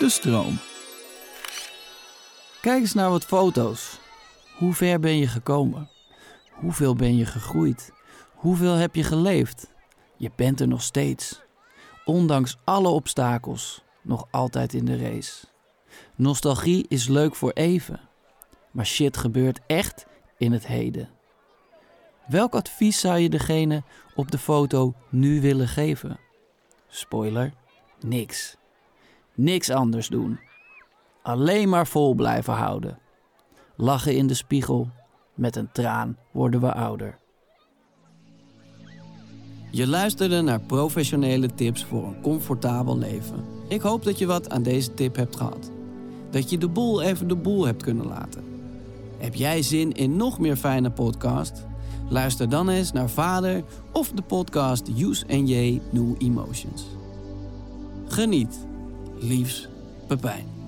De stroom. Kijk eens naar wat foto's. Hoe ver ben je gekomen? Hoeveel ben je gegroeid? Hoeveel heb je geleefd? Je bent er nog steeds. Ondanks alle obstakels, nog altijd in de race. Nostalgie is leuk voor even, maar shit gebeurt echt in het heden. Welk advies zou je degene op de foto nu willen geven? Spoiler: niks. Niks anders doen. Alleen maar vol blijven houden. Lachen in de spiegel, met een traan worden we ouder. Je luisterde naar professionele tips voor een comfortabel leven. Ik hoop dat je wat aan deze tip hebt gehad. Dat je de boel even de boel hebt kunnen laten. Heb jij zin in nog meer fijne podcast? Luister dan eens naar Vader of de podcast Use J New Emotions. Geniet. Liefs, Pepijn.